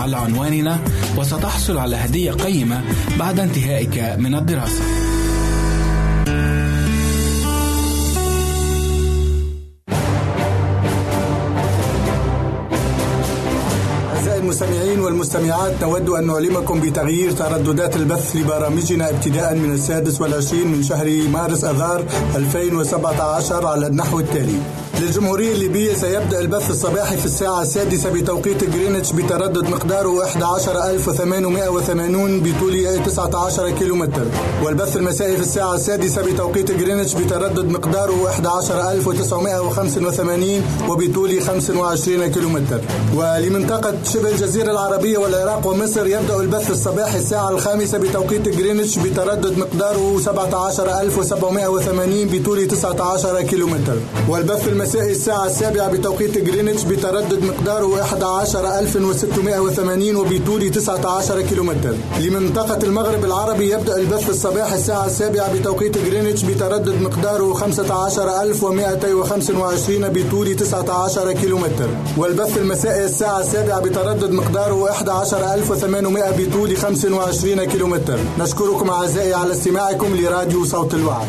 على عنواننا وستحصل على هدية قيمة بعد انتهائك من الدراسة. المستمعين والمستمعات نود أن نعلمكم بتغيير ترددات البث لبرامجنا ابتداء من السادس والعشرين من شهر مارس أذار 2017 على النحو التالي للجمهورية الليبية سيبدأ البث الصباحي في الساعة السادسة بتوقيت جرينتش بتردد مقداره 11880 بطول 19 كيلومتر. والبث المسائي في الساعة السادسة بتوقيت جرينتش بتردد مقداره 11985 وبطول 25 كيلومتر. ولمنطقة شبه الجزيرة العربية والعراق ومصر يبدأ البث الصباحي الساعة الخامسة بتوقيت جرينتش بتردد مقداره 17780 بطول 19 كيلومتر. والبث المسائي مساء الساعة السابعة بتوقيت جرينتش بتردد مقداره 11680 وبطول 19 كيلومتر. لمنطقة المغرب العربي يبدأ البث الصباح الساعة السابعة بتوقيت جرينتش بتردد مقداره 15225 بطول 19 كيلومتر. والبث المسائي الساعة السابعة بتردد مقداره 11800 بطول 25 كيلومتر. نشكركم أعزائي على استماعكم لراديو صوت الوعد.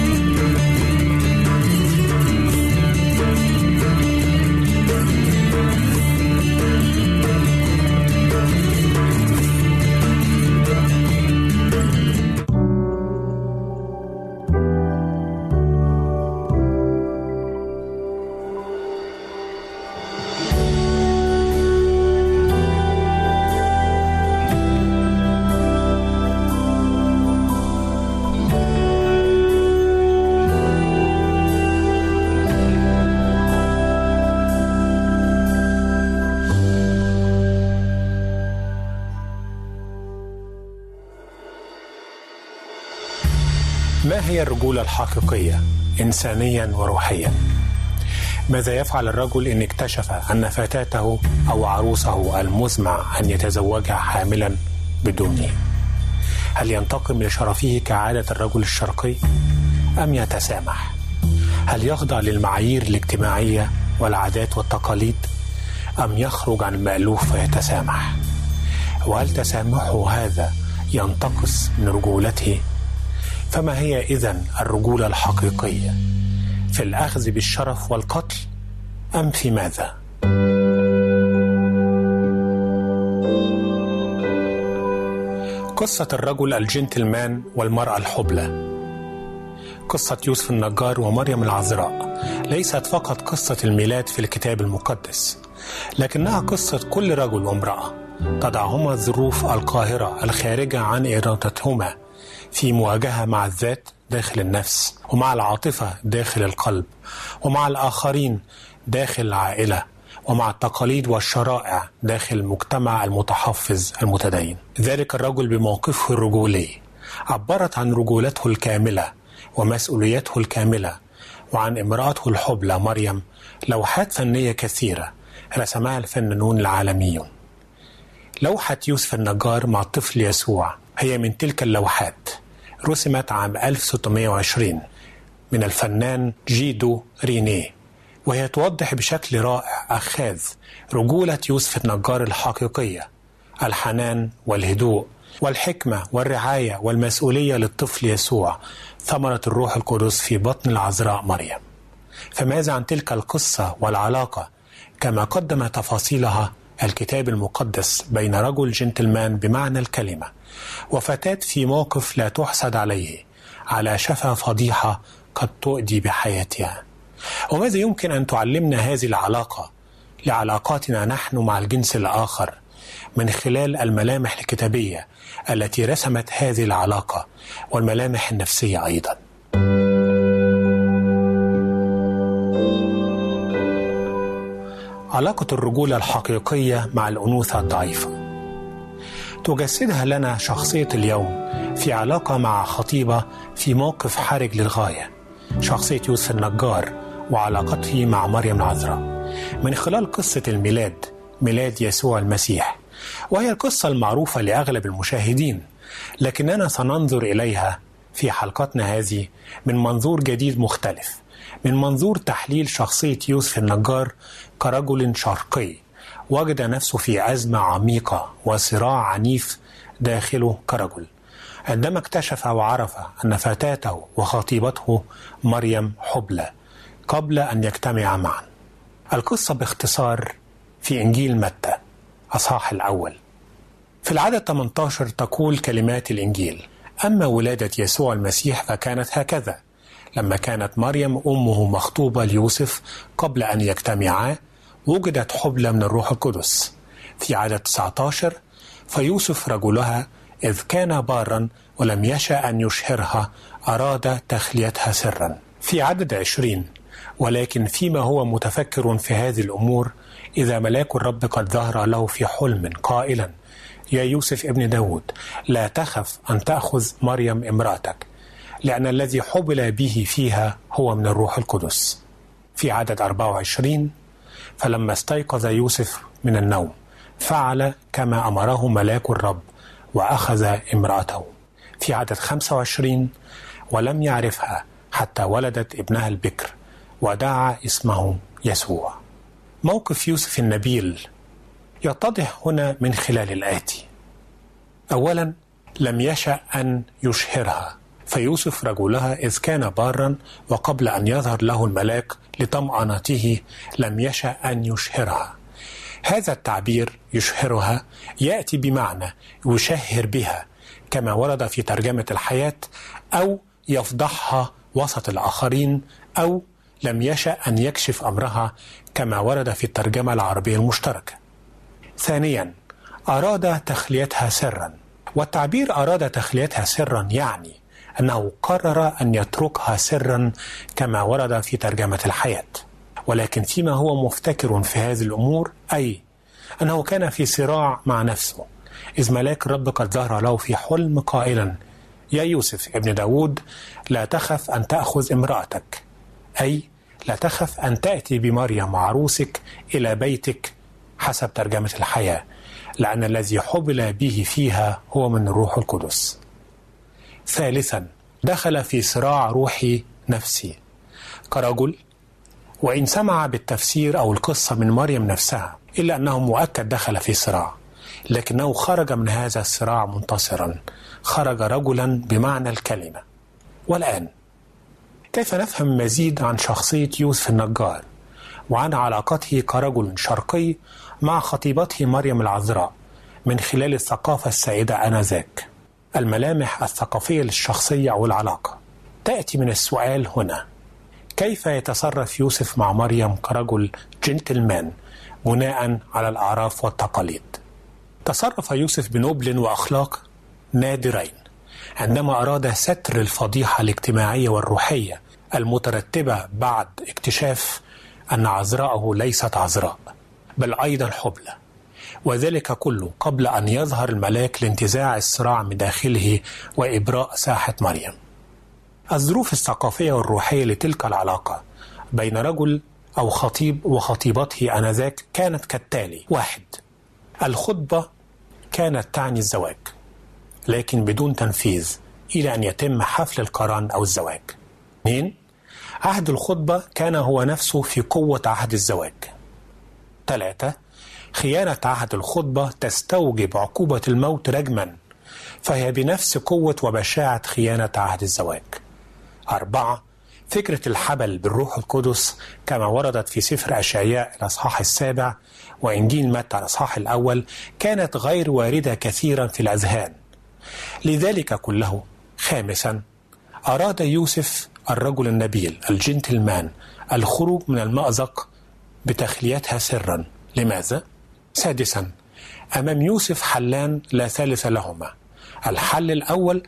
الرجولة الحقيقية إنسانيا وروحيا. ماذا يفعل الرجل إن اكتشف أن فتاته أو عروسه المزمع أن يتزوجها حاملا بدونه؟ هل ينتقم لشرفه كعادة الرجل الشرقي؟ أم يتسامح؟ هل يخضع للمعايير الاجتماعية والعادات والتقاليد؟ أم يخرج عن المألوف ويتسامح؟ وهل تسامحه هذا ينتقص من رجولته؟ فما هي إذا الرجولة الحقيقية؟ في الأخذ بالشرف والقتل أم في ماذا؟ قصة الرجل الجنتلمان والمرأة الحبلى قصة يوسف النجار ومريم العذراء ليست فقط قصة الميلاد في الكتاب المقدس لكنها قصة كل رجل وامرأة تضعهما الظروف القاهرة الخارجة عن إرادتهما في مواجهة مع الذات داخل النفس ومع العاطفة داخل القلب ومع الآخرين داخل العائلة ومع التقاليد والشرائع داخل المجتمع المتحفظ المتدين. ذلك الرجل بموقفه الرجولي. عبرت عن رجولته الكاملة ومسؤوليته الكاملة وعن امرأته الحبلى مريم لوحات فنية كثيرة رسمها الفنانون العالميون. لوحة يوسف النجار مع الطفل يسوع هي من تلك اللوحات. رسمت عام 1620 من الفنان جيدو رينيه وهي توضح بشكل رائع أخاذ رجولة يوسف النجار الحقيقية الحنان والهدوء والحكمة والرعاية والمسؤولية للطفل يسوع ثمرة الروح القدس في بطن العذراء مريم. فماذا عن تلك القصة والعلاقة؟ كما قدم تفاصيلها الكتاب المقدس بين رجل جنتلمان بمعنى الكلمة وفتاة في موقف لا تحسد عليه على شفا فضيحة قد تؤدي بحياتها. وماذا يمكن أن تعلمنا هذه العلاقة؟ لعلاقاتنا نحن مع الجنس الآخر من خلال الملامح الكتابية التي رسمت هذه العلاقة والملامح النفسية أيضا. علاقة الرجولة الحقيقية مع الأنوثة الضعيفة. تجسدها لنا شخصية اليوم في علاقة مع خطيبة في موقف حرج للغاية. شخصية يوسف النجار وعلاقته مع مريم العذراء. من خلال قصة الميلاد ميلاد يسوع المسيح وهي القصة المعروفة لأغلب المشاهدين لكننا سننظر إليها في حلقتنا هذه من منظور جديد مختلف من منظور تحليل شخصية يوسف النجار كرجل شرقي وجد نفسه في أزمة عميقة وصراع عنيف داخله كرجل. عندما اكتشف وعرف أن فتاته وخطيبته مريم حبلى قبل أن يجتمعا معا. القصة باختصار في إنجيل متى أصحاح الأول. في العدد 18 تقول كلمات الإنجيل أما ولادة يسوع المسيح فكانت هكذا. لما كانت مريم أمه مخطوبة ليوسف قبل أن يجتمعا وجدت حبلى من الروح القدس. في عدد 19 فيوسف رجلها إذ كان بارا ولم يشأ أن يشهرها أراد تخليتها سرا. في عدد 20 ولكن فيما هو متفكر في هذه الأمور إذا ملاك الرب قد ظهر له في حلم قائلا يا يوسف ابن داود لا تخف أن تأخذ مريم امرأتك لأن الذي حبل به فيها هو من الروح القدس. في عدد 24 فلما استيقظ يوسف من النوم فعل كما أمره ملاك الرب وأخذ امرأته. في عدد 25 ولم يعرفها حتى ولدت ابنها البكر ودعا اسمه يسوع. موقف يوسف النبيل يتضح هنا من خلال الآتي. أولا لم يشأ أن يشهرها. فيوسف رجلها إذ كان بارا وقبل أن يظهر له الملاك لطمأنته لم يشأ أن يشهرها هذا التعبير يشهرها يأتي بمعنى يشهر بها كما ورد في ترجمة الحياة أو يفضحها وسط الآخرين أو لم يشأ أن يكشف أمرها كما ورد في الترجمة العربية المشتركة. ثانيا أراد تخليتها سرا والتعبير أراد تخليتها سرا يعني أنه قرر أن يتركها سرا كما ورد في ترجمة الحياة. ولكن فيما هو مفتكر في هذه الأمور أي أنه كان في صراع مع نفسه. إذ ملاك الرب قد ظهر له في حلم قائلا يا يوسف ابن داود لا تخف أن تأخذ امرأتك. أي لا تخف أن تأتي بمريم عروسك إلى بيتك. حسب ترجمة الحياة. لأن الذي حبل به فيها هو من الروح القدس. ثالثا دخل في صراع روحي نفسي. كرجل وإن سمع بالتفسير أو القصة من مريم نفسها إلا أنه مؤكد دخل في صراع. لكنه خرج من هذا الصراع منتصرا. خرج رجلا بمعنى الكلمة. والآن كيف نفهم مزيد عن شخصية يوسف النجار؟ وعن علاقته كرجل شرقي مع خطيبته مريم العذراء من خلال الثقافة السائدة آنذاك. الملامح الثقافية للشخصية أو العلاقة. تأتي من السؤال هنا. كيف يتصرف يوسف مع مريم كرجل جنتلمان بناء على الأعراف والتقاليد؟ تصرف يوسف بنبل وأخلاق نادرين عندما أراد ستر الفضيحة الاجتماعية والروحية المترتبة بعد اكتشاف أن عذراءه ليست عذراء بل أيضا حبلى. وذلك كله قبل أن يظهر الملاك لانتزاع الصراع من داخله وإبراء ساحة مريم. الظروف الثقافية والروحية لتلك العلاقة بين رجل أو خطيب وخطيبته آنذاك كانت كالتالي واحد الخطبة كانت تعني الزواج لكن بدون تنفيذ إلى أن يتم حفل القران أو الزواج. اثنين عهد الخطبة كان هو نفسه في قوة عهد الزواج. ثلاثة خيانة عهد الخطبة تستوجب عقوبة الموت رجما فهي بنفس قوة وبشاعة خيانة عهد الزواج. أربعة فكرة الحبل بالروح القدس كما وردت في سفر أشعياء الأصحاح السابع وإنجيل متى الأصحاح الأول كانت غير واردة كثيرا في الأذهان. لذلك كله خامسا أراد يوسف الرجل النبيل الجنتلمان الخروج من المأزق بتخليتها سرا. لماذا؟ سادسا أمام يوسف حلان لا ثالث لهما. الحل الأول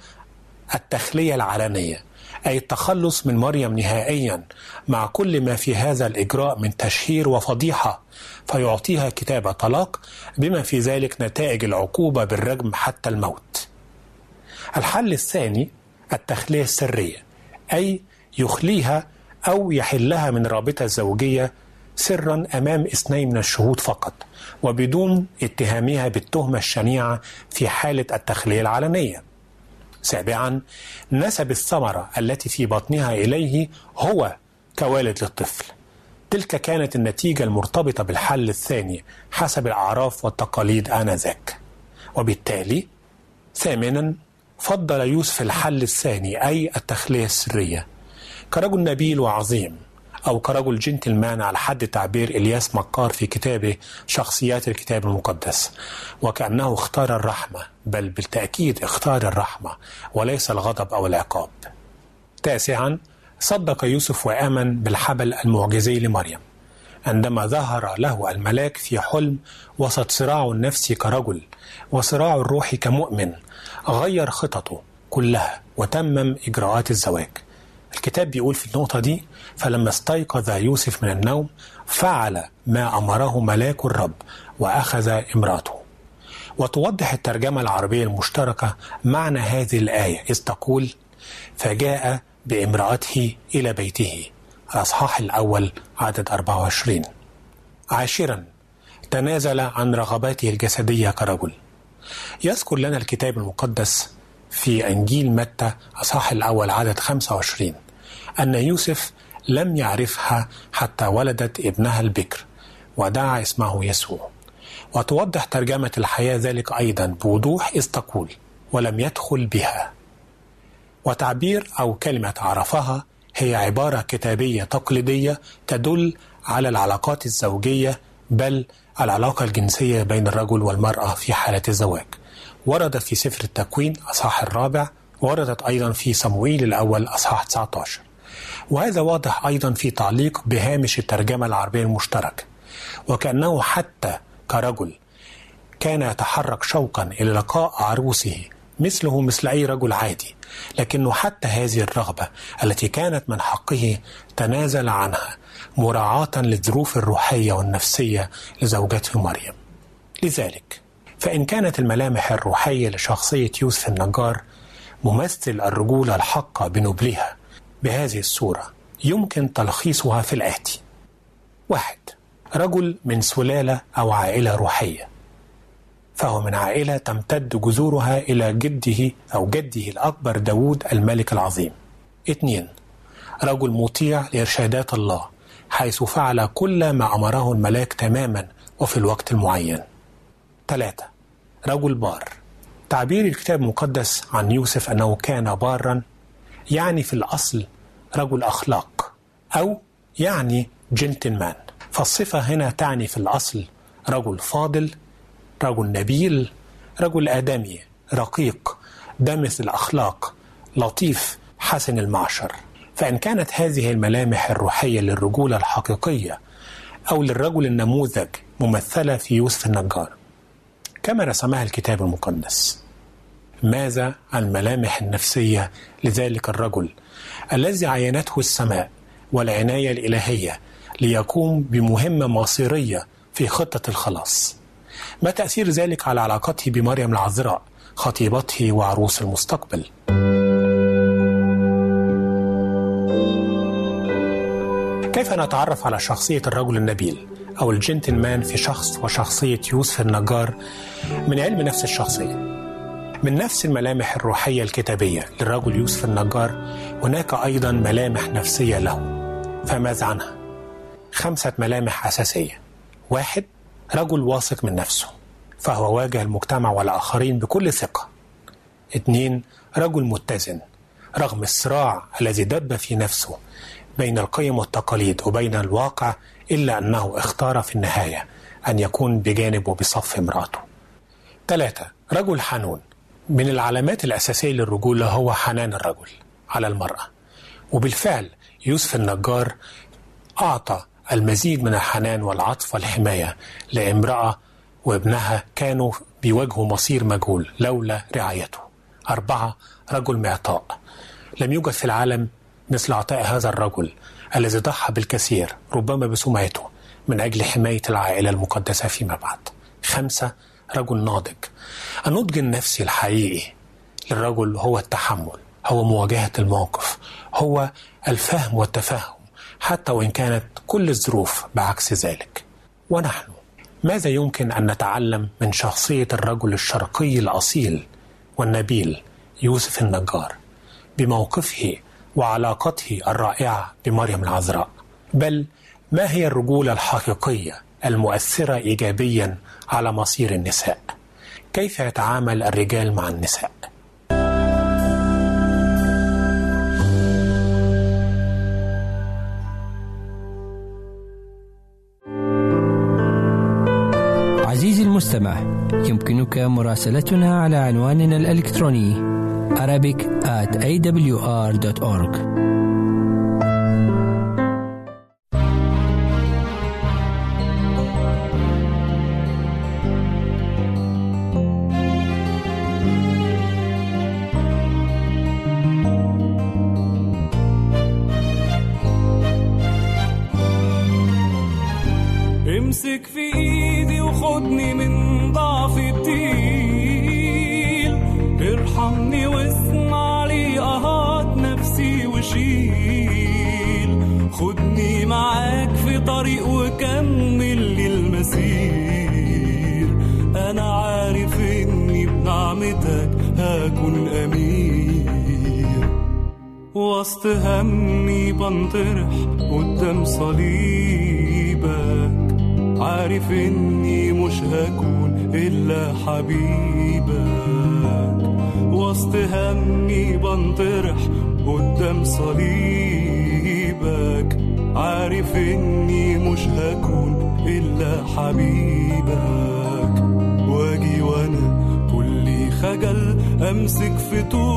التخلية العلنية أي التخلص من مريم نهائيا مع كل ما في هذا الإجراء من تشهير وفضيحة فيعطيها كتاب طلاق بما في ذلك نتائج العقوبة بالرجم حتى الموت. الحل الثاني التخلية السرية أي يخليها أو يحلها من رابطة زوجية سرا أمام اثنين من الشهود فقط وبدون اتهامها بالتهمة الشنيعة في حالة التخلية العلنية. سابعا نسب الثمرة التي في بطنها إليه هو كوالد للطفل. تلك كانت النتيجة المرتبطة بالحل الثاني حسب الأعراف والتقاليد آنذاك. وبالتالي ثامنا فضل يوسف الحل الثاني أي التخلية السرية. كرجل نبيل وعظيم. أو كرجل جنتلمان على حد تعبير إلياس مكار في كتابه شخصيات الكتاب المقدس وكأنه اختار الرحمة بل بالتأكيد اختار الرحمة وليس الغضب أو العقاب. تاسعا صدق يوسف وآمن بالحبل المعجزي لمريم. عندما ظهر له الملاك في حلم وسط صراعه النفسي كرجل وصراعه الروحي كمؤمن غير خططه كلها وتمم إجراءات الزواج. الكتاب بيقول في النقطة دي فلما استيقظ يوسف من النوم فعل ما أمره ملاك الرب وأخذ امراته. وتوضح الترجمة العربية المشتركة معنى هذه الآية إذ تقول فجاء بامرأته إلى بيته. الأصحاح الأول عدد 24 عاشرا تنازل عن رغباته الجسدية كرجل. يذكر لنا الكتاب المقدس في إنجيل متى أصحاح الأول عدد 25 أن يوسف لم يعرفها حتى ولدت ابنها البكر ودعا اسمه يسوع. وتوضح ترجمة الحياة ذلك أيضا بوضوح إذ تقول ولم يدخل بها وتعبير أو كلمة عرفها هي عبارة كتابية تقليدية تدل على العلاقات الزوجية بل العلاقة الجنسية بين الرجل والمرأة في حالة الزواج. وردت في سفر التكوين أصحاح الرابع وردت أيضا في صموئيل الأول أصحاح 19 وهذا واضح أيضا في تعليق بهامش الترجمة العربية المشتركة وكأنه حتى كرجل كان يتحرك شوقا إلى لقاء عروسه مثله مثل أي رجل عادي لكنه حتى هذه الرغبة التي كانت من حقه تنازل عنها مراعاة للظروف الروحية والنفسية لزوجته مريم. لذلك فإن كانت الملامح الروحية لشخصية يوسف النجار ممثل الرجولة الحقة بنبلها بهذه الصورة يمكن تلخيصها في الآتي واحد رجل من سلالة أو عائلة روحية. فهو من عائلة تمتد جذورها إلى جده أو جده الأكبر داود الملك العظيم. اثنين رجل مطيع لإرشادات الله حيث فعل كل ما أمره الملاك تماما وفي الوقت المعين. ثلاثة رجل بار. تعبير الكتاب المقدس عن يوسف أنه كان بارا يعني في الأصل رجل أخلاق أو يعني جنتلمان فالصفة هنا تعني في الأصل رجل فاضل رجل نبيل رجل آدمي رقيق دمث الأخلاق لطيف حسن المعشر. فإن كانت هذه الملامح الروحية للرجولة الحقيقية أو للرجل النموذج ممثلة في يوسف النجار. كما رسمها الكتاب المقدس. ماذا الملامح النفسية لذلك الرجل الذي عينته السماء والعناية الإلهية ليقوم بمهمة مصيرية في خطة الخلاص؟ ما تأثير ذلك على علاقته بمريم العذراء خطيبته وعروس المستقبل؟ كيف نتعرف على شخصية الرجل النبيل أو الجنتلمان في شخص وشخصية يوسف النجار من علم نفس الشخصية؟ من نفس الملامح الروحية الكتابية للرجل يوسف النجار هناك أيضا ملامح نفسية له. فماذا عنها؟ خمسة ملامح أساسية. واحد رجل واثق من نفسه فهو واجه المجتمع والآخرين بكل ثقة. اثنين رجل متزن رغم الصراع الذي دب في نفسه بين القيم والتقاليد وبين الواقع إلا أنه اختار في النهاية أن يكون بجانب وبصف امرأته. ثلاثة رجل حنون من العلامات الأساسية للرجولة هو حنان الرجل على المرأة. وبالفعل يوسف النجار أعطى المزيد من الحنان والعطف والحماية لامرأة وابنها كانوا بيواجهوا مصير مجهول لولا رعايته. أربعة رجل معطاء. لم يوجد في العالم مثل عطاء هذا الرجل الذي ضحى بالكثير ربما بسمعته من أجل حماية العائلة المقدسة فيما بعد. خمسة رجل ناضج. النضج النفسي الحقيقي للرجل هو التحمل هو مواجهة الموقف هو الفهم والتفهم حتى وإن كانت كل الظروف بعكس ذلك. ونحن ماذا يمكن أن نتعلم من شخصية الرجل الشرقي الأصيل والنبيل يوسف النجار بموقفه وعلاقته الرائعة بمريم العذراء؟ بل ما هي الرجولة الحقيقية المؤثرة إيجابيا على مصير النساء. كيف يتعامل الرجال مع النساء؟ عزيزي المستمع يمكنك مراسلتنا على عنواننا الإلكتروني Arabic at awr.org بنطرح قدام صليبك. عارف إني مش هكون إلا حبيبك. وسط همي بنطرح قدام صليبك. عارف إني مش هكون إلا حبيبك. وأجي وأنا كلي خجل أمسك في طوبك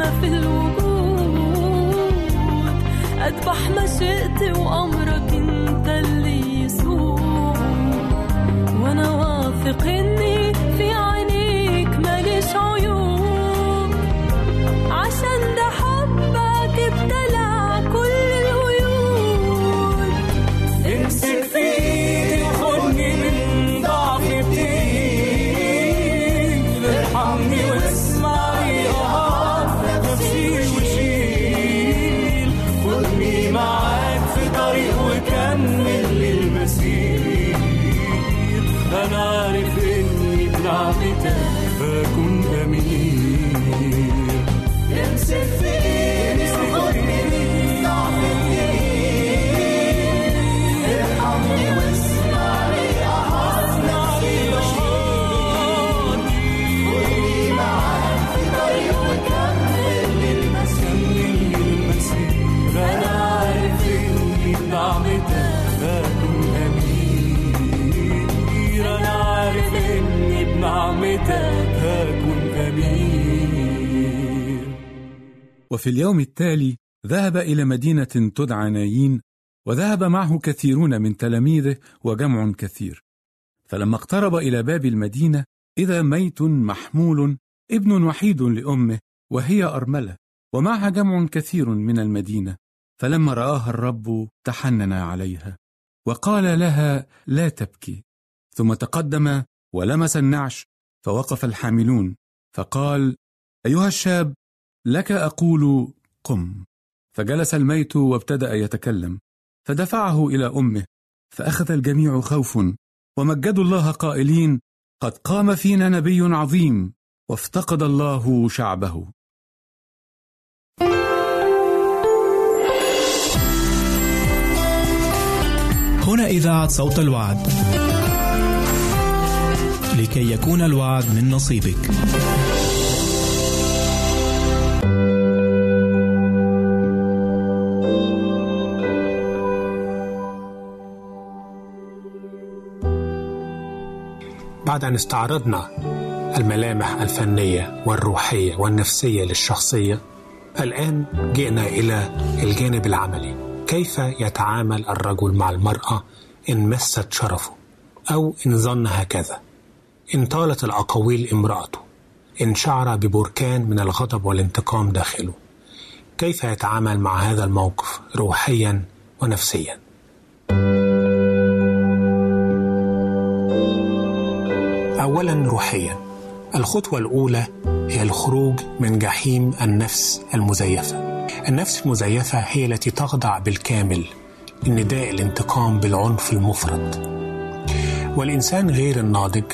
ما في الوجود. أذبح مشيئتي وأمرك أنت اللي يسوق وأنا واثق إني في وفي اليوم التالي ذهب إلى مدينة تدعى نايين وذهب معه كثيرون من تلاميذه وجمع كثير. فلما اقترب إلى باب المدينة إذا ميت محمول ابن وحيد لأمه وهي أرملة ومعها جمع كثير من المدينة. فلما رآها الرب تحنن عليها وقال لها لا تبكي. ثم تقدم ولمس النعش. فوقف الحاملون فقال أيها الشاب لك أقول قم. فجلس الميت وابتدأ يتكلم. فدفعه إلى أمه فأخذ الجميع خوف ومجدوا الله قائلين قد قام فينا نبي عظيم وافتقد الله شعبه. هنا إذاعة صوت الوعد. لكي يكون الوعد من نصيبك. بعد أن استعرضنا الملامح الفنية والروحية والنفسية للشخصية الآن جئنا إلى الجانب العملي. كيف يتعامل الرجل مع المرأة إن مست شرفه أو إن ظن هكذا؟ إن طالت الأقاويل امرأته إن شعر ببركان من الغضب والانتقام داخله. كيف يتعامل مع هذا الموقف روحيا ونفسيا؟ اولا روحيا. الخطوة الأولى هي الخروج من جحيم النفس المزيفة. النفس المزيفة هي التي تخضع بالكامل لنداء الانتقام بالعنف المفرط. والإنسان غير الناضج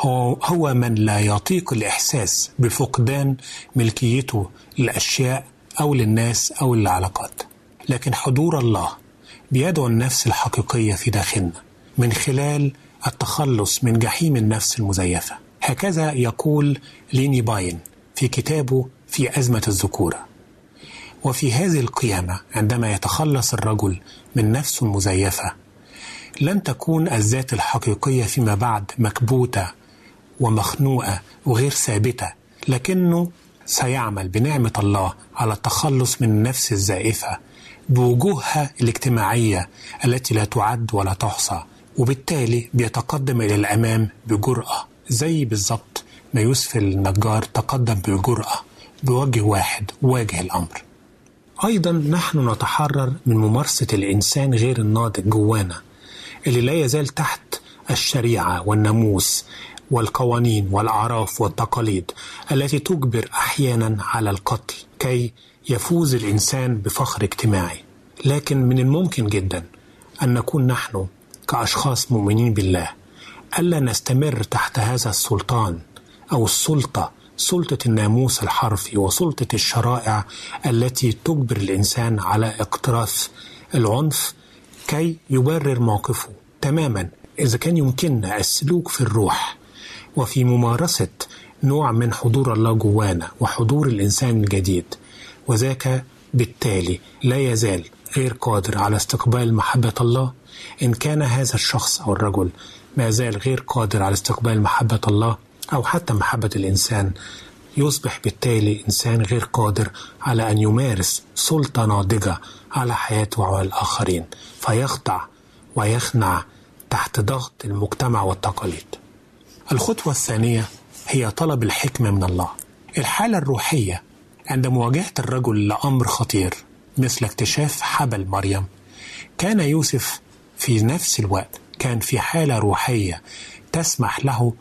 هو هو من لا يطيق الإحساس بفقدان ملكيته للأشياء أو للناس أو للعلاقات. لكن حضور الله بيدعو النفس الحقيقية في داخلنا من خلال التخلص من جحيم النفس المزيفة. هكذا يقول ليني باين في كتابه في أزمة الذكورة. وفي هذه القيامة عندما يتخلص الرجل من نفسه المزيفة لن تكون الذات الحقيقية فيما بعد مكبوتة ومخنوقة وغير ثابتة لكنه سيعمل بنعمة الله على التخلص من النفس الزائفة بوجوهها الاجتماعية التي لا تعد ولا تحصى. وبالتالي بيتقدم إلى الأمام بجرأة زي بالظبط ما يوسف النجار تقدم بجرأة بوجه واحد واجه الأمر. أيضا نحن نتحرر من ممارسة الإنسان غير الناضج جوانا اللي لا يزال تحت الشريعة والناموس والقوانين والأعراف والتقاليد التي تجبر أحيانا على القتل كي يفوز الإنسان بفخر اجتماعي. لكن من الممكن جدا أن نكون نحن كأشخاص مؤمنين بالله. ألا نستمر تحت هذا السلطان أو السلطة سلطة الناموس الحرفي وسلطة الشرائع التي تجبر الإنسان على اقتراث العنف كي يبرر موقفه تماما إذا كان يمكننا السلوك في الروح. وفي ممارسة نوع من حضور الله جوانا وحضور الإنسان الجديد. وذاك بالتالي لا يزال غير قادر على استقبال محبة الله إن كان هذا الشخص أو الرجل ما زال غير قادر على استقبال محبة الله أو حتى محبة الإنسان يصبح بالتالي إنسان غير قادر على أن يمارس سلطة ناضجة على حياته وعلى الآخرين فيخضع ويخنع تحت ضغط المجتمع والتقاليد. الخطوة الثانية هي طلب الحكمة من الله. الحالة الروحية عند مواجهة الرجل لأمر خطير مثل اكتشاف حبل مريم كان يوسف في نفس الوقت كان في حالة روحية تسمح له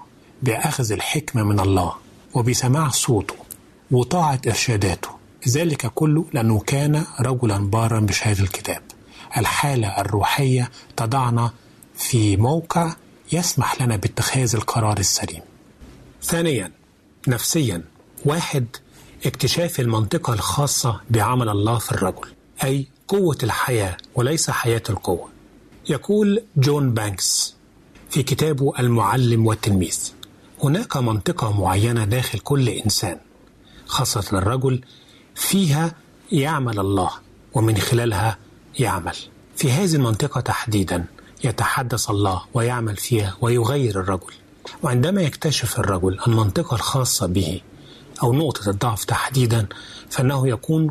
بأخذ الحكمة من الله وبسماع صوته وطاعة إرشاداته. ذلك كله لأنه كان رجلا بارا بشهادة الكتاب. الحالة الروحية تضعنا في موقع يسمح لنا باتخاذ القرار السليم. ثانيا نفسيا واحد اكتشاف المنطقة الخاصة بعمل الله في الرجل أي قوة الحياة وليس حياة القوة. يقول جون بانكس في كتابه المعلم والتلميذ. هناك منطقة معينة داخل كل إنسان خاصة الرجل فيها يعمل الله ومن خلالها يعمل. في هذه المنطقة تحديدا يتحدث الله ويعمل فيها ويغير الرجل. وعندما يكتشف الرجل المنطقة الخاصة به أو نقطة الضعف تحديدا فإنه يكون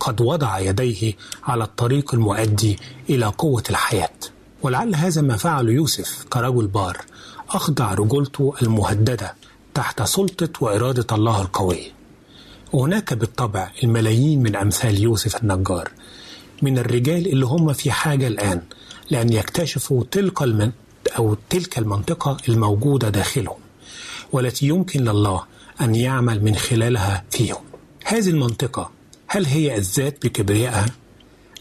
قد, وضع يديه على الطريق المؤدي إلى قوة الحياة. ولعل هذا ما فعل يوسف كرجل بار أخضع رجولته المهددة تحت سلطة وإرادة الله القوية وهناك بالطبع الملايين من أمثال يوسف النجار من الرجال اللي هم في حاجة الآن لأن يكتشفوا تلك المن أو تلك المنطقة الموجودة داخلهم والتي يمكن لله أن يعمل من خلالها فيهم هذه المنطقة هل هي الذات بكبريائها؟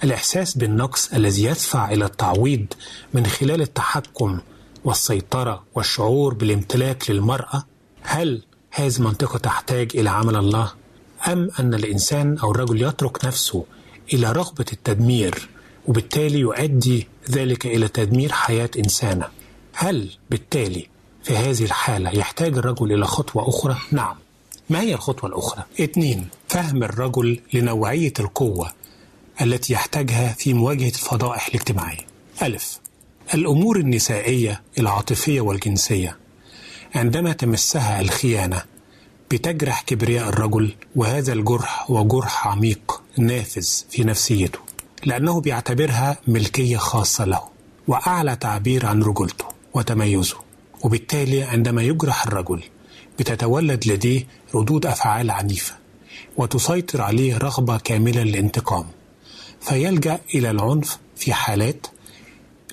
الإحساس بالنقص الذي يدفع إلى التعويض من خلال التحكم والسيطرة والشعور بالامتلاك للمرأة؟ هل هذه المنطقة تحتاج إلى عمل الله؟ أم أن الإنسان أو الرجل يترك نفسه إلى رغبة التدمير وبالتالي يؤدي ذلك إلى تدمير حياة إنسانة؟ هل بالتالي في هذه الحالة يحتاج الرجل إلى خطوة أخرى؟ نعم ما هي الخطوة الأخرى؟ اثنين فهم الرجل لنوعية القوة التي يحتاجها في مواجهة الفضائح الاجتماعية. ألف الأمور النسائية العاطفية والجنسية. عندما تمسها الخيانة بتجرح كبرياء الرجل وهذا الجرح هو جرح عميق نافذ في نفسيته لأنه بيعتبرها ملكية خاصة له وأعلى تعبير عن رجولته وتميزه. وبالتالي عندما يجرح الرجل بتتولد لديه ردود أفعال عنيفة وتسيطر عليه رغبة كاملة للانتقام. فيلجأ إلى العنف في حالات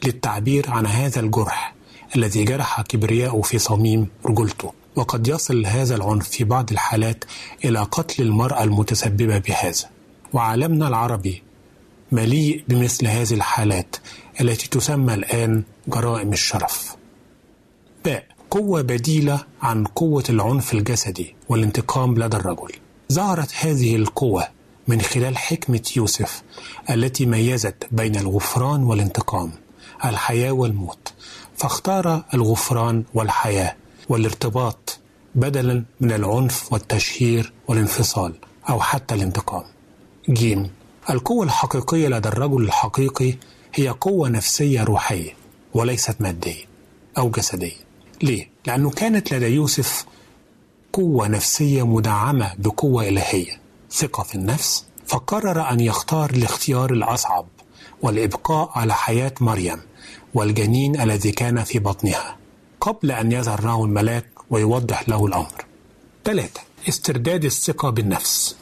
للتعبير عن هذا الجرح الذي جرح كبرياءه في صميم رجولته وقد يصل هذا العنف في بعض الحالات إلى قتل المرأة المتسببة بهذا. وعالمنا العربي مليء بمثل هذه الحالات التي تسمى الآن جرائم الشرف. باء قوة بديلة عن قوة العنف الجسدي والانتقام لدى الرجل. ظهرت هذه القوة من خلال حكمة يوسف التي ميزت بين الغفران والانتقام الحياة والموت. فاختار الغفران والحياة والارتباط بدلا من العنف والتشهير والانفصال أو حتى الانتقام. جيم القوة الحقيقية لدى الرجل الحقيقي هي قوة نفسية روحية وليست مادية أو جسدية. ليه؟ لأنه كانت لدى يوسف قوة نفسية مدعمة بقوة إلهية. ثقة في النفس فقرر أن يختار الاختيار الأصعب والإبقاء على حياة مريم والجنين الذي كان في بطنها قبل أن يظهر له الملاك ويوضح له الأمر. ثلاثة استرداد الثقة بالنفس.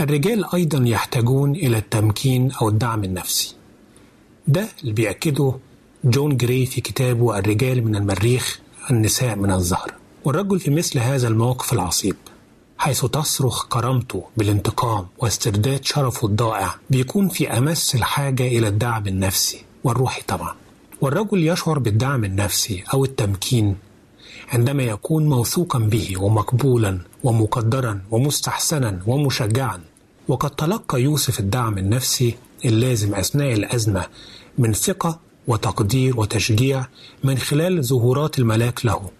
الرجال أيضا يحتاجون إلى التمكين أو الدعم النفسي. ده اللي بيأكده جون جراي في كتابه الرجال من المريخ النساء من الزهر. والرجل في مثل هذا الموقف العصيب حيث تصرخ كرامته بالانتقام واسترداد شرفه الضائع بيكون في أمس الحاجة إلى الدعم النفسي والروحي طبعا. والرجل يشعر بالدعم النفسي أو التمكين عندما يكون موثوقا به ومقبولا ومقدرا ومستحسنا ومشجعا. وقد تلقى يوسف الدعم النفسي اللازم أثناء الأزمة من ثقة وتقدير وتشجيع من خلال ظهورات الملاك له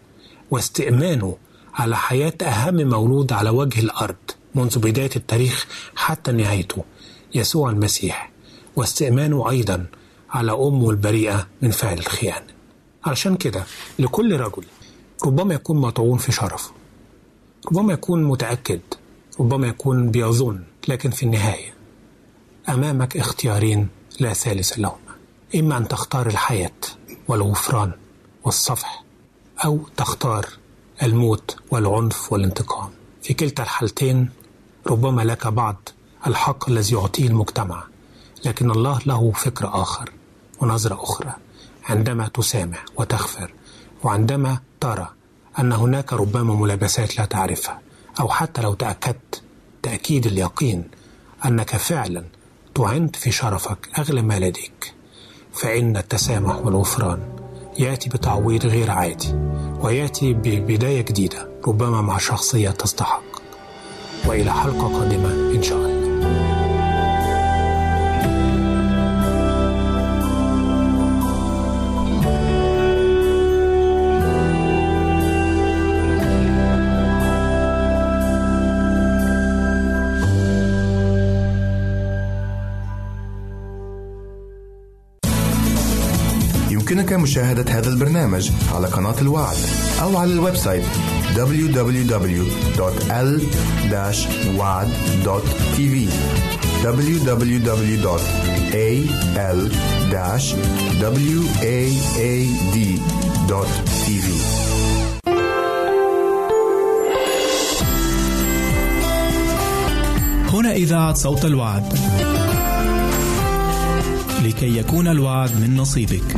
واستئمانه على حياة أهم مولود على وجه الأرض منذ بداية التاريخ حتى نهايته يسوع المسيح واستئمانه أيضا على أمه البريئة من فعل الخيانة. علشان كده لكل رجل ربما يكون مطعون في شرفه ربما يكون متأكد ربما يكون بيظن لكن في النهاية أمامك اختيارين لا ثالث لهما إما أن تختار الحياة والغفران والصفح أو تختار الموت والعنف والانتقام. في كلتا الحالتين ربما لك بعض الحق الذي يعطيه المجتمع لكن الله له فكر آخر ونظرة أخرى. عندما تسامح وتغفر وعندما ترى أن هناك ربما ملابسات لا تعرفها أو حتى لو تأكدت تأكيد اليقين أنك فعلا تعنت في شرفك أغلى ما لديك فإن التسامح والغفران يأتي بتعويض غير عادي ويأتي ببداية جديدة ربما مع شخصية تستحق. وإلى حلقة قادمة إن شاء الله. يمكنك مشاهدة هذا البرنامج على قناة الوعد أو على ال website www.l-wad.tv www.al-waad.tv هنا إذاعة صوت الوعد. لكي يكون الوعد من نصيبك.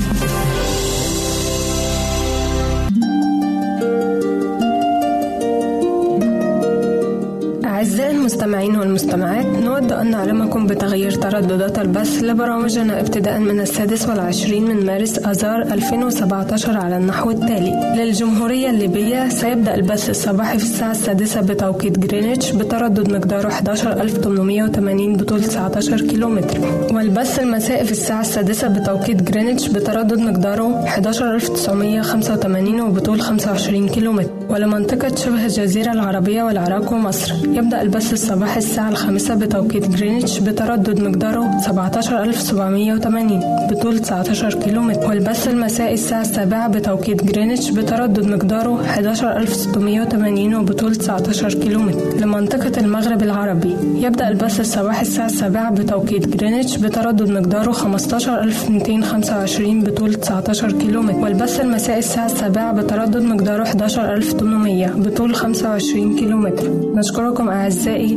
المستمعين والمستمعات نود أن نعلمكم بتغيير ترددات البث لبرامجنا ابتداء من السادس والعشرين من مارس آذار 2017 على النحو التالي. للجمهورية الليبية سيبدأ البث الصباحي في الساعة السادسة بتوقيت جرينتش بتردد مقداره 11880 بطول 19 كيلومتر. والبث المسائي في الساعة السادسة بتوقيت جرينتش بتردد مقداره 11985 وبطول 25 كيلومتر. ولمنطقة شبه الجزيرة العربية والعراق ومصر يبدأ البث الصباحي الساعة الخامسة بتوقيت جرينتش بتردد مقداره 17780 بطول 19 كيلومتر. والبث المسائي الساعة السابعة بتوقيت جرينتش بتردد مقداره 11680 وبطول 19 كيلومتر. لمنطقة المغرب العربي يبدأ البث الصباحي الساعة السابعة بتوقيت جرينتش بتردد مقداره 15225 بطول 19 كيلومتر. والبث المسائي الساعة السابعة بتردد مقداره 11800 بطول 25 كيلومتر. نشكركم أعزائي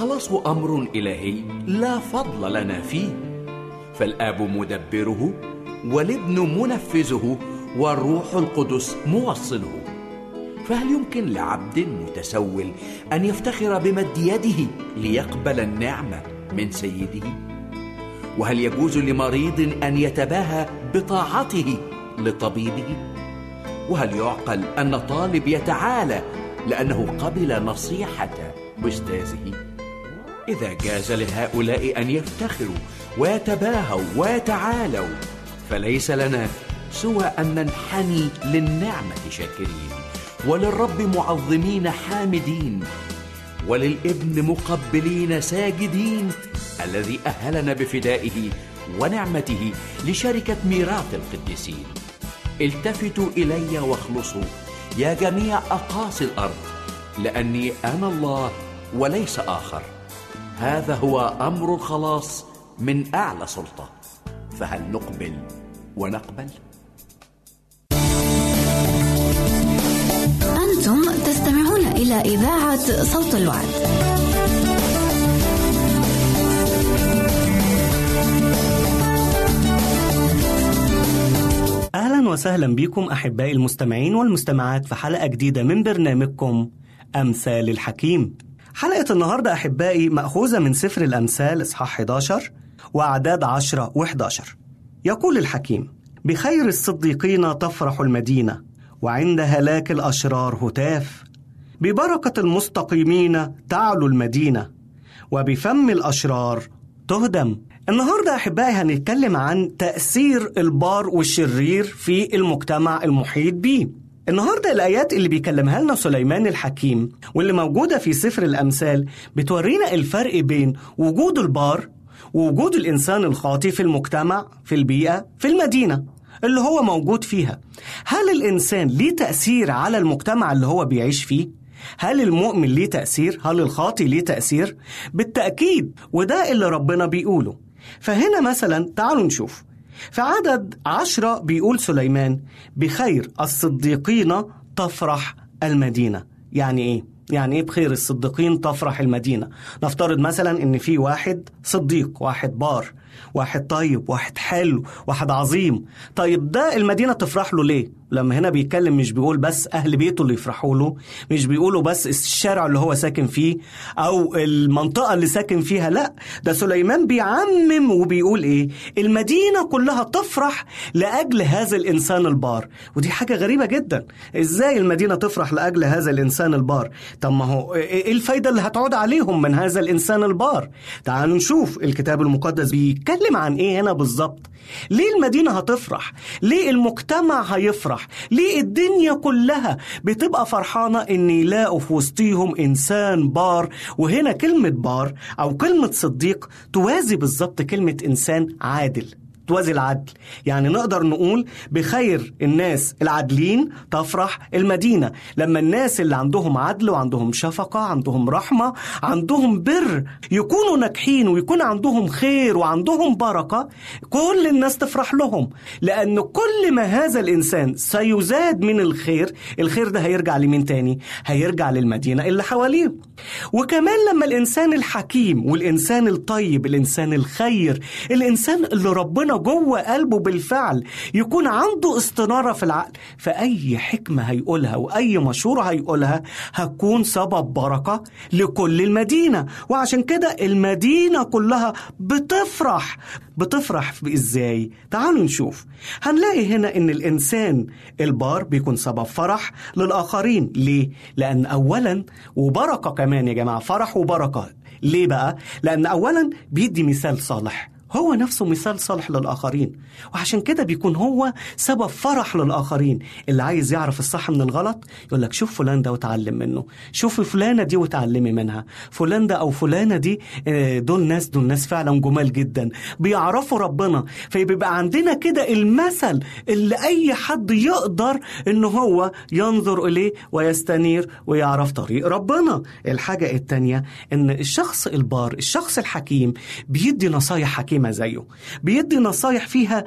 الخلاص أمر إلهي لا فضل لنا فيه. فالآب مدبره والابن منفذه والروح القدس موصله. فهل يمكن لعبد متسول أن يفتخر بمد يده ليقبل النعمة من سيده؟ وهل يجوز لمريض أن يتباهى بطاعته لطبيبه؟ وهل يعقل أن طالب يتعالى لأنه قبل نصيحة أستاذه؟ إذا جاز لهؤلاء أن يفتخروا ويتباهوا ويتعالوا فليس لنا سوى أن ننحني للنعمة شاكرين وللرب معظمين حامدين وللابن مقبلين ساجدين الذي أهلنا بفدائه ونعمته لشركة ميراث القديسين. التفتوا إلي واخلصوا يا جميع أقاصي الأرض لأني أنا الله وليس آخر. هذا هو أمر الخلاص من أعلى سلطة فهل نقبل ونقبل أنتم تستمعون إلى إذاعة صوت الوعد. أهلا وسهلا بكم أحبائي المستمعين والمستمعات في حلقة جديدة من برنامجكم أمثال الحكيم. حلقة النهاردة أحبائي مأخوذة من سفر الأمثال إصحاح 11 وأعداد 10 و11. يقول الحكيم: بخير الصديقين تفرح المدينة وعند هلاك الأشرار هتاف. ببركة المستقيمين تعلو المدينة وبفم الأشرار تهدم. النهارده أحبائي هنتكلم عن تأثير البار والشرير في المجتمع المحيط بيه النهارده الآيات اللي بيكلمها لنا سليمان الحكيم واللي موجودة في سفر الأمثال بتورينا الفرق بين وجود البار ووجود الإنسان الخاطي في المجتمع في البيئة في المدينة اللي هو موجود فيها هل الإنسان ليه تأثير على المجتمع اللي هو بيعيش فيه هل المؤمن ليه تأثير؟ هل الخاطي ليه تأثير؟ بالتأكيد وده اللي ربنا بيقوله فهنا مثلا تعالوا نشوف في عدد عشرة بيقول سليمان بخير الصديقين تفرح المدينة. يعني إيه؟ يعني إيه بخير الصديقين تفرح المدينة؟ نفترض مثلا إن في واحد صديق واحد بار. واحد طيب واحد حلو واحد عظيم. طيب ده المدينة تفرح له ليه؟ لما هنا بيتكلم مش بيقول بس أهل بيته اللي يفرحوا له مش بيقولوا بس الشارع اللي هو ساكن فيه أو المنطقة اللي ساكن فيها لا. ده سليمان بيعمم وبيقول إيه؟ المدينة كلها تفرح لأجل هذا الإنسان البار. ودي حاجة غريبة جدا. إزاي المدينة تفرح لأجل هذا الإنسان البار؟ طب ما هو إيه الفايدة اللي هتعود عليهم من هذا الإنسان البار؟ تعالوا نشوف الكتاب المقدس بيتكلم عن إيه هنا بالظبط؟ ليه المدينة هتفرح؟ ليه المجتمع هيفرح؟ ليه الدنيا كلها بتبقى فرحانة ان يلاقوا في وسطيهم إنسان بار؟ وهنا كلمة بار أو كلمة صديق توازي بالظبط كلمة إنسان عادل. توازي العدل. يعني نقدر نقول بخير الناس العادلين تفرح المدينة. لما الناس اللي عندهم عدل وعندهم شفقة عندهم رحمة عندهم بر يكونوا ناجحين ويكون عندهم خير وعندهم بركة كل الناس تفرح لهم. لأن كل ما هذا الإنسان سيزاد من الخير الخير ده هيرجع لمين تاني؟ هيرجع للمدينة اللي حواليه. وكمان لما الإنسان الحكيم والإنسان الطيب الإنسان الخير الإنسان اللي ربنا جوه قلبه بالفعل يكون عنده استنارة في العقل. فأي حكمة هيقولها وأي مشورة هيقولها هتكون سبب بركة لكل المدينة. وعشان كده المدينة كلها بتفرح. بتفرح إزاي؟ تعالوا نشوف. هنلاقي هنا إن الإنسان البار بيكون سبب فرح للآخرين. ليه؟ لأن اولا وبركة كمان يا جماعة فرح وبركة. ليه بقى؟ لأن اولا بيدي مثال صالح. هو نفسه مثال صالح للآخرين. وعشان كده بيكون هو سبب فرح للآخرين. اللي عايز يعرف الصح من الغلط يقول لك شوف فلان ده وتعلم منه. شوف فلانة دي وتعلمي منها. فلان ده أو فلانة دي دول ناس دول ناس فعلا جمال جدا. بيعرفوا ربنا. فيبقى عندنا كده المثل اللي أي حد يقدر إن هو ينظر إليه ويستنير ويعرف طريق ربنا. الحاجة التانية إن الشخص البار الشخص الحكيم بيدي نصايح حكيمة. حكيمة زيه بيدي نصايح فيها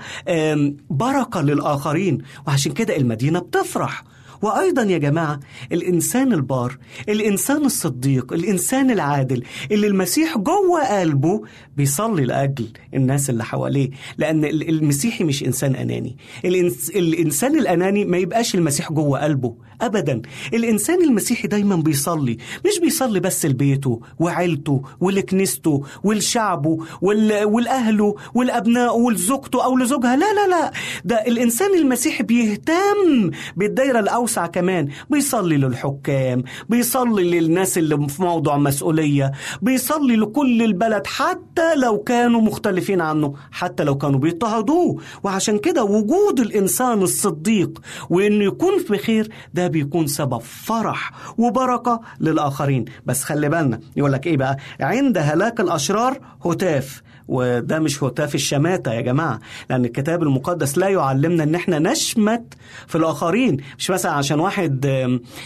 بركة للآخرين وعشان كده المدينة بتفرح. وأيضا يا جماعة الإنسان البار الإنسان الصديق الإنسان العادل اللي المسيح جوه قلبه بيصلي لأجل الناس اللي حواليه لأن ال- المسيحي مش إنسان أناني. الإنس... الإنسان الأناني ما يبقاش المسيح جوه قلبه أبدا. الإنسان المسيحي دايما بيصلي مش بيصلي بس لبيته وعيلته ولكنيسته ولشعبه وال... ولأهله والأبناء ولزوجته أو لزوجها. لا لا لا. ده الإنسان المسيحي بيهتم بالدايرة الأوسع كمان. بيصلي للحكام بيصلي للناس اللي في موضع مسؤولية بيصلي لكل البلد حتى لو كانوا مختلفين عنه حتى لو كانوا بيضطهدوه. وعشان كده وجود الإنسان الصديق وإنه يكون في خير ده بيكون سبب فرح وبركة للآخرين. بس خلي بالنا يقول لك إيه بقى؟ عند هلاك الأشرار هتاف. وده مش هتاف الشماتة يا جماعة لأن الكتاب المقدس لا يعلمنا إن إحنا نشمت في الآخرين مش مثلا عشان واحد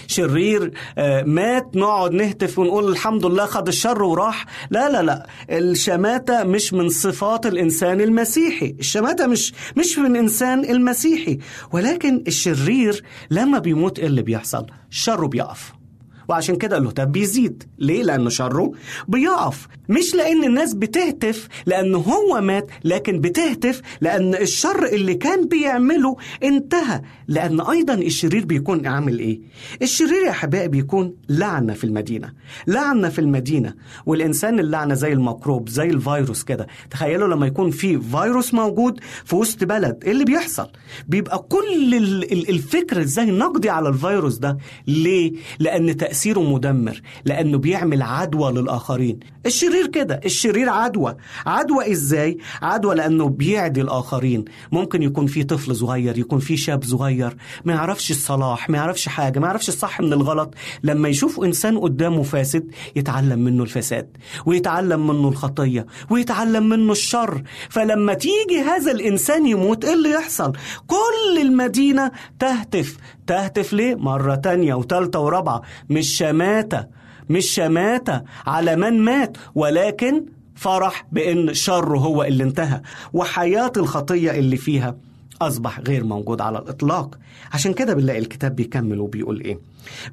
شرير آه، مات نقعد نهتف ونقول الحمد لله خد الشر وراح لا لا لا الشماتة مش من صفات الإنسان المسيحي الشماتة مش مش من إنسان المسيحي ولكن الشرير لما بيموت إيه اللي بيحصل؟ شره بيقف. وعشان كده الهتاف بيزيد. ليه؟ لأنه شره بيقف. مش لأن الناس بتهتف لأنه هو مات لكن بتهتف لأن الشر اللي كان بيعمله انتهى. لأن أيضا الشرير بيكون عامل إيه؟ الشرير يا أحبائي بيكون لعنة في المدينة. لعنة في المدينة. والإنسان اللعنة زي الميكروب زي الفيروس كده. تخيلوا لما يكون في فيروس موجود في وسط بلد إيه اللي بيحصل؟ بيبقى كل ال- ال- الفكر إزاي نقضي على الفيروس ده. ليه؟ لأن تأثيره مدمر لأنه بيعمل عدوى للآخرين. الشرير كده الشرير عدوى. عدوى إزاي؟ عدوى لأنه بيعدي الآخرين. ممكن يكون في طفل صغير يكون في شاب صغير ما يعرفش الصلاح ما يعرفش حاجة ما يعرفش الصح من الغلط. لما يشوف إنسان قدامه فاسد يتعلم منه الفساد ويتعلم منه الخطية ويتعلم منه الشر. فلما تيجي هذا الإنسان يموت إيه اللي يحصل؟ كل المدينة تهتف. تهتف ليه؟ مرة تانية وتالتة ورابعة. مش شماته مش شماته على من مات ولكن فرح بإن شره هو اللي انتهى وحياة الخطية اللي فيها أصبح غير موجود على الإطلاق. عشان كده بنلاقي الكتاب بيكمل وبيقول إيه.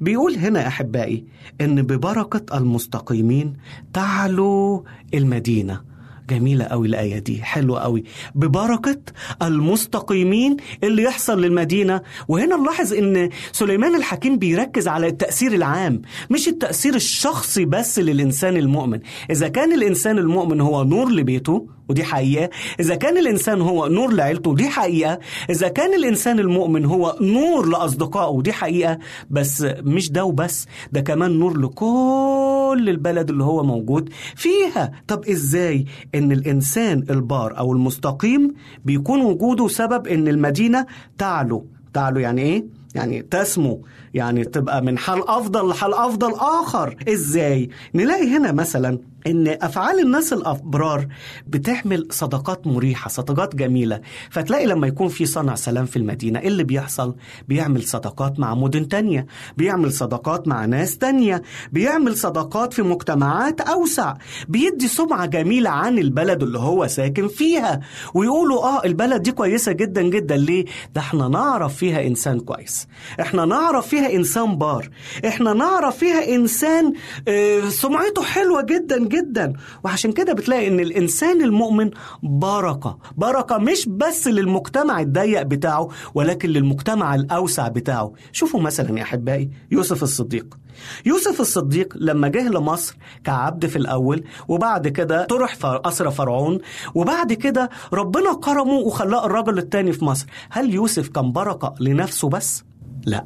بيقول هنا أحبائي إن ببركة المستقيمين تعلو المدينة. جميلة قوي الآية دي حلوة قوي ببركة المستقيمين اللي يحصل للمدينة. وهنا نلاحظ إن سليمان الحكيم بيركز على التأثير العام مش التأثير الشخصي بس للإنسان المؤمن. إذا كان الإنسان المؤمن هو نور لبيته ودي حقيقة. إذا كان الإنسان هو نور لعيلته دي حقيقة. إذا كان الإنسان المؤمن هو نور لأصدقائه دي حقيقة. بس مش ده وبس ده كمان نور لكل البلد اللي هو موجود فيها. طب إزاي؟ إن الإنسان البار أو المستقيم بيكون وجوده سبب إن المدينة تعلو تعلو يعني إيه؟ يعني تسمو يعني تبقى من حال أفضل لحال أفضل آخر. إزاي؟ نلاقي هنا مثلا إن أفعال الناس الأبرار بتعمل صداقات مريحة صداقات جميلة. فتلاقي لما يكون في صنع سلام في المدينة إيه اللي بيحصل؟ بيعمل صداقات مع مدن تانية بيعمل صداقات مع ناس تانية بيعمل صداقات في مجتمعات أوسع. بيدي سمعة جميلة عن البلد اللي هو ساكن فيها ويقولوا آه البلد دي كويسة جدا جدا. ليه؟ ده إحنا نعرف فيها إنسان كويس. إحنا نعرف فيها إنسان بار. إحنا نعرف فيها إنسان آه سمعته حلوة جدا جدا. وعشان كده بتلاقي إن الإنسان المؤمن بركة. بركة مش بس للمجتمع الضيق بتاعه ولكن للمجتمع الأوسع بتاعه. شوفوا مثلا يا أحبائي يوسف الصديق. يوسف الصديق لما جه لمصر كعبد في الأول وبعد كده طرح في اسرى فرعون وبعد كده ربنا كرمه وخلاه الرجل الثاني في مصر. هل يوسف كان بركة لنفسه بس؟ لا.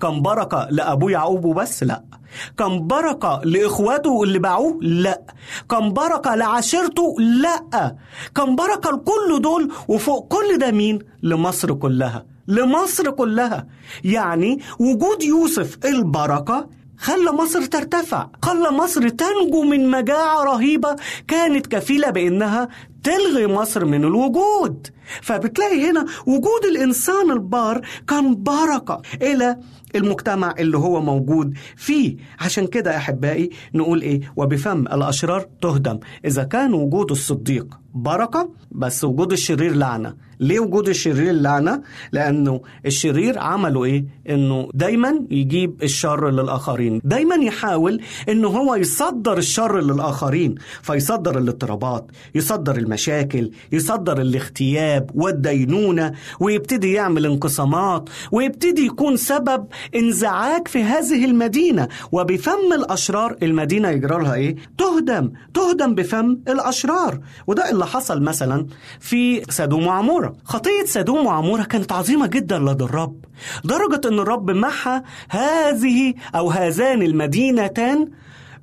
كان بركة لأبوه يعقوب بس؟ لا كان بركة لإخواته اللي باعوه؟ لا كان بركة لعشيرته؟ لا كان بركة لكل دول وفوق كل ده مين؟ لمصر كلها لمصر كلها يعني وجود يوسف البركة خلى مصر ترتفع خلى مصر تنجو من مجاعة رهيبة كانت كفيلة بأنها تلغي مصر من الوجود فبتلاقي هنا وجود الإنسان البار كان بركة إلى المجتمع اللي هو موجود فيه. عشان كده أحبائي نقول إيه؟ وبفم الأشرار تهدم. إذا كان وجود الصديق بركة بس وجود الشرير لعنة ليه وجود الشرير لعنة؟ لأنه الشرير عمله إيه؟ إنه دايما يجيب الشر للآخرين دايما يحاول إنه هو يصدر الشر للآخرين فيصدر الاضطرابات يصدر المشاكل يصدر الاغتياب والدينونة ويبتدي يعمل انقسامات ويبتدي يكون سبب انزعاج في هذه المدينة وبفم الأشرار المدينة يجرى لها إيه؟ تهدم تهدم بفم الأشرار وده اللي حصل مثلا في سدوم وعمورة. خطية سدوم وعمورة كانت عظيمة جدا لدى الرب درجة أن الرب محى هذه أو هذان المدينتان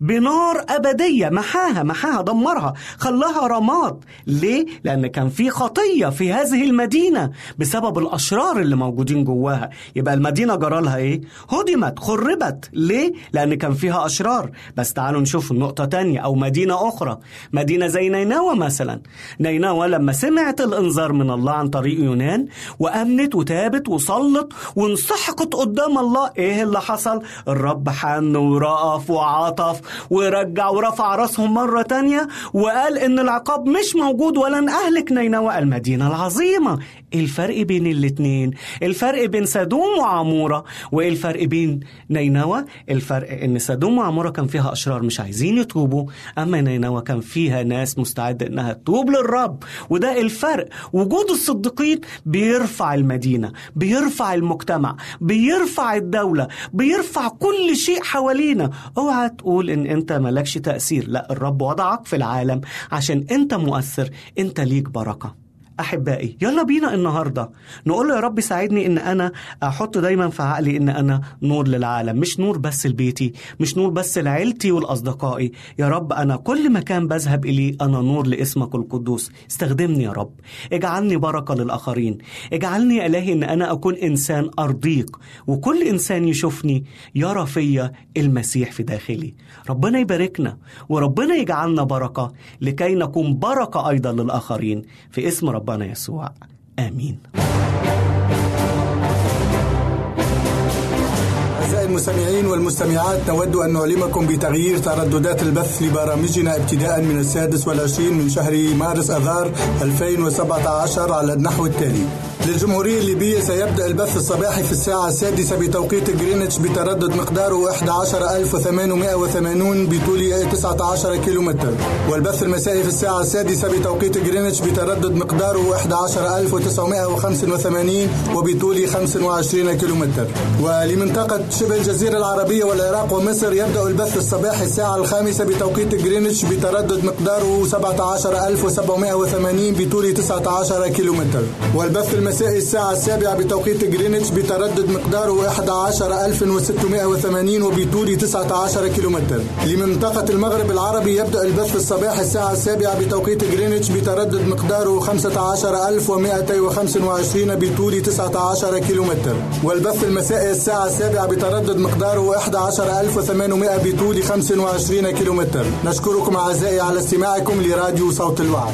بنار أبدية محاها محاها دمرها خلاها رماد ليه؟ لأن كان في خطية في هذه المدينة بسبب الأشرار اللي موجودين جواها يبقى المدينة جرالها إيه؟ هدمت خربت ليه؟ لأن كان فيها أشرار بس تعالوا نشوف النقطة تانية أو مدينة أخرى مدينة زي نينوى مثلا نينوى لما سمعت الإنذار من الله عن طريق يونان وأمنت وتابت وصلت وانسحقت قدام الله إيه اللي حصل؟ الرب حن ورأف وعطف ورجع ورفع راسهم مرة تانية وقال إن العقاب مش موجود ولن أهلك نينوى المدينة العظيمة. الفرق بين الاتنين؟ الفرق بين سدوم وعمورة. وإيه الفرق بين نينوى؟ الفرق إن سدوم وعمورة كان فيها أشرار مش عايزين يتوبوا. أما نينوى كان فيها ناس مستعدة إنها تتوب للرب. وده الفرق. وجود الصديقين بيرفع المدينة بيرفع المجتمع بيرفع الدولة بيرفع كل شيء حوالينا. اوعى تقول إن أنت مالكش تأثير. لا الرب وضعك في العالم. عشان أنت مؤثر أنت ليك بركة. أحبائي يلا بينا النهاردة. نقول له يا رب ساعدني إن أنا أحط دايما في عقلي إن أنا نور للعالم مش نور بس لبيتي مش نور بس لعيلتي والأصدقائي. يا رب أنا كل مكان بذهب إليه أنا نور لاسمك القدوس. استخدمني يا رب. اجعلني بركة للآخرين. اجعلني يا إلهي إن أنا أكون إنسان أرضيك وكل إنسان يشوفني يرى فيا المسيح في داخلي. ربنا يباركنا وربنا يجعلنا بركة لكي نكون بركة أيضا للآخرين. في اسم ربنا يسوع. آمين. أعزائي المستمعين والمستمعات نود أن نعلمكم بتغيير ترددات البث لبرامجنا ابتداء من السادس والعشرين من شهر مارس أذار 2017 على النحو التالي. للجمهورية الليبية سيبدأ البث الصباحي في الساعة السادسة بتوقيت جرينتش بتردد مقداره 11880 بطول 19 كيلومتر. والبث المسائي في الساعة السادسة بتوقيت جرينتش بتردد مقداره 11985 وبطول 25 كيلومتر. ولمنطقة شبه الجزيرة العربية والعراق ومصر يبدأ البث الصباحي الساعة الخامسة بتوقيت جرينتش بتردد مقداره 17780 بطول 19 كيلومتر. والبث المسائي الساعة السابعة بتوقيت جرينتش بتردد مقداره 11680 وبطول 19 كيلومتر. لمنطقة المغرب العربي يبدأ البث الصباحي الساعة السابعة بتوقيت جرينتش بتردد مقداره 15225 بطول 19 كيلومتر. والبث المسائي الساعة السابعة بتردد مقداره 11800 بطول 25 كيلومتر. نشكركم أعزائي على استماعكم لراديو صوت الوعد.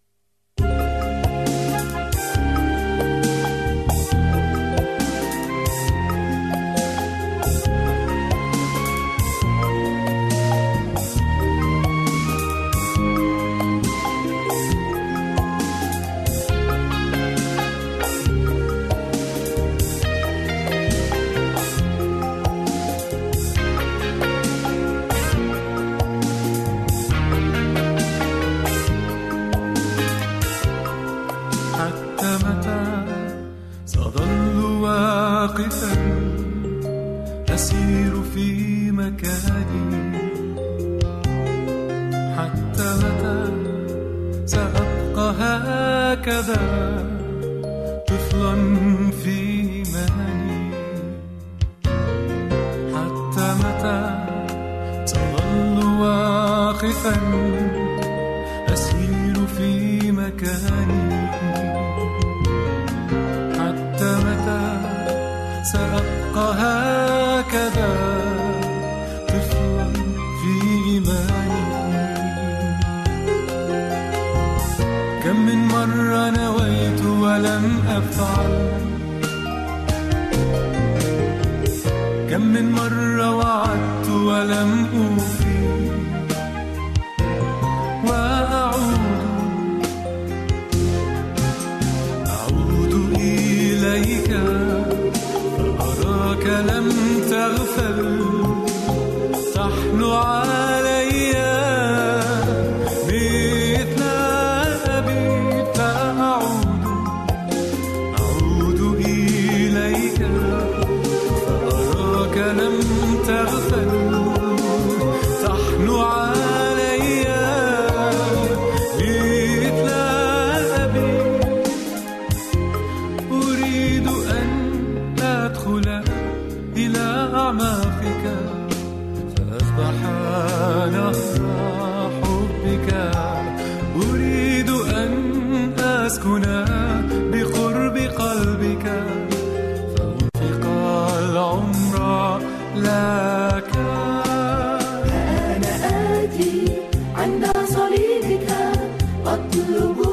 أسير في مكاني. حتى متى سأبقى هكذا طفلا في ولم أفعل. كم من مرة وعدت ولم أوفي أطلب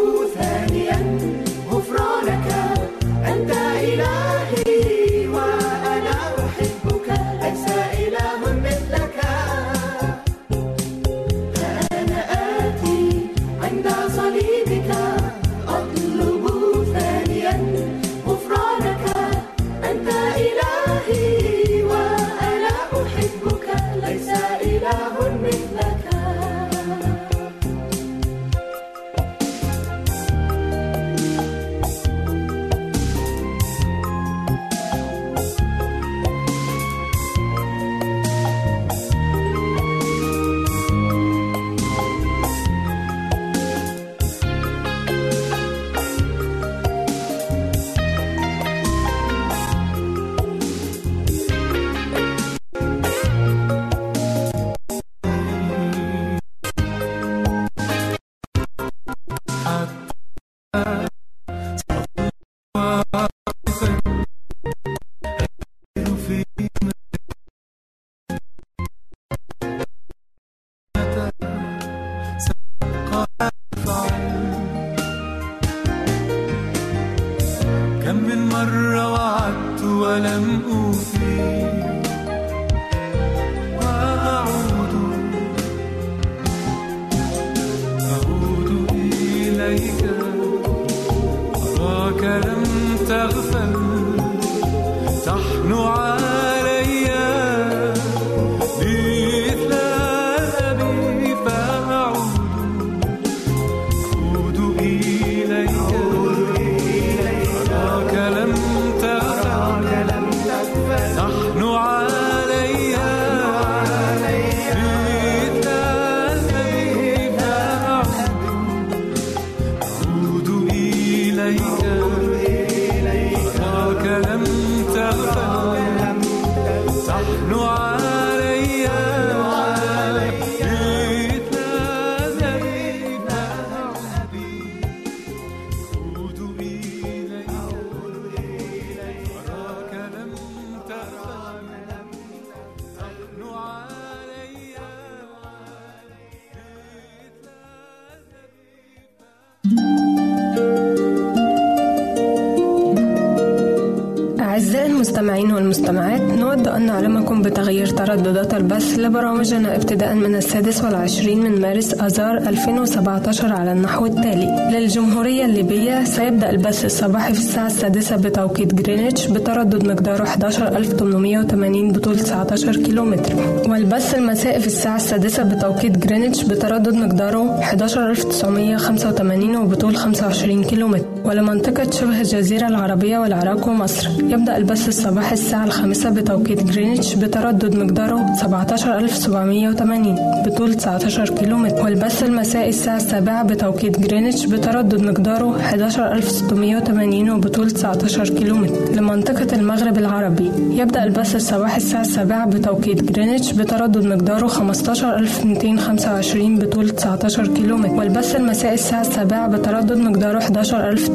البث لبرامجنا ابتداء من السادس والعشرين من مارس آذار 2017 على النحو التالي. للجمهورية الليبية سيبدأ البث الصباحي في الساعة السادسة بتوقيت جرينتش بتردد مقداره 11880 بطول 19 كيلومتر. والبث المسائي في الساعة السادسة بتوقيت جرينتش بتردد مقداره 11985 وبطول 25 كيلومتر. ولمنطقة شبه الجزيرة العربية والعراق ومصر. يبدأ البث الصباحي الساعة الخامسة بتوقيت جرينتش بتردد مقداره 17780 بطول 19 كيلومتر. والبث المسائي الساعة السابعة بتوقيت جرينتش بتردد مقداره 11680 وبطول 19 كيلومتر. لمنطقة المغرب العربي. يبدأ البث الصباحي الساعة السابعة بتوقيت جرينتش بتردد مقداره 15225 بطول 19 كيلومتر. والبث المسائي الساعة السابعة بتردد مقداره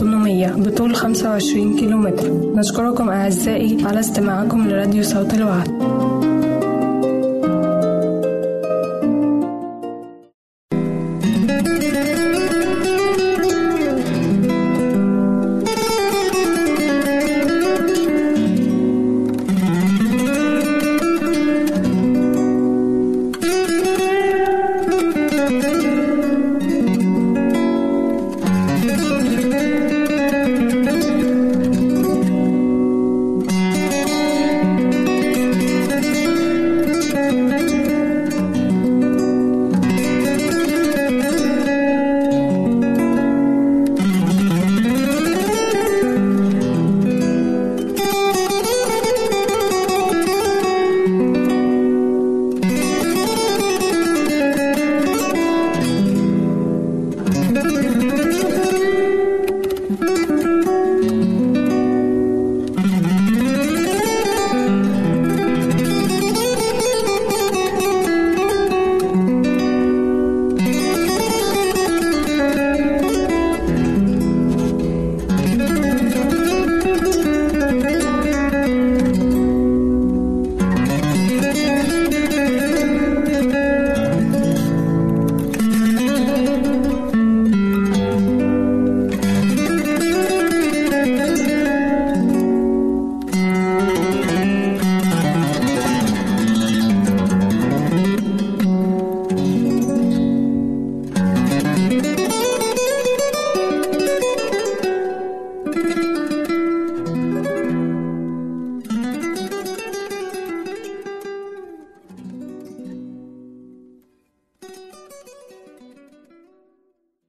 11800 بطول 25 كيلومتر. نشكركم أعزائي على استماعكم لراديو صوت الوعد.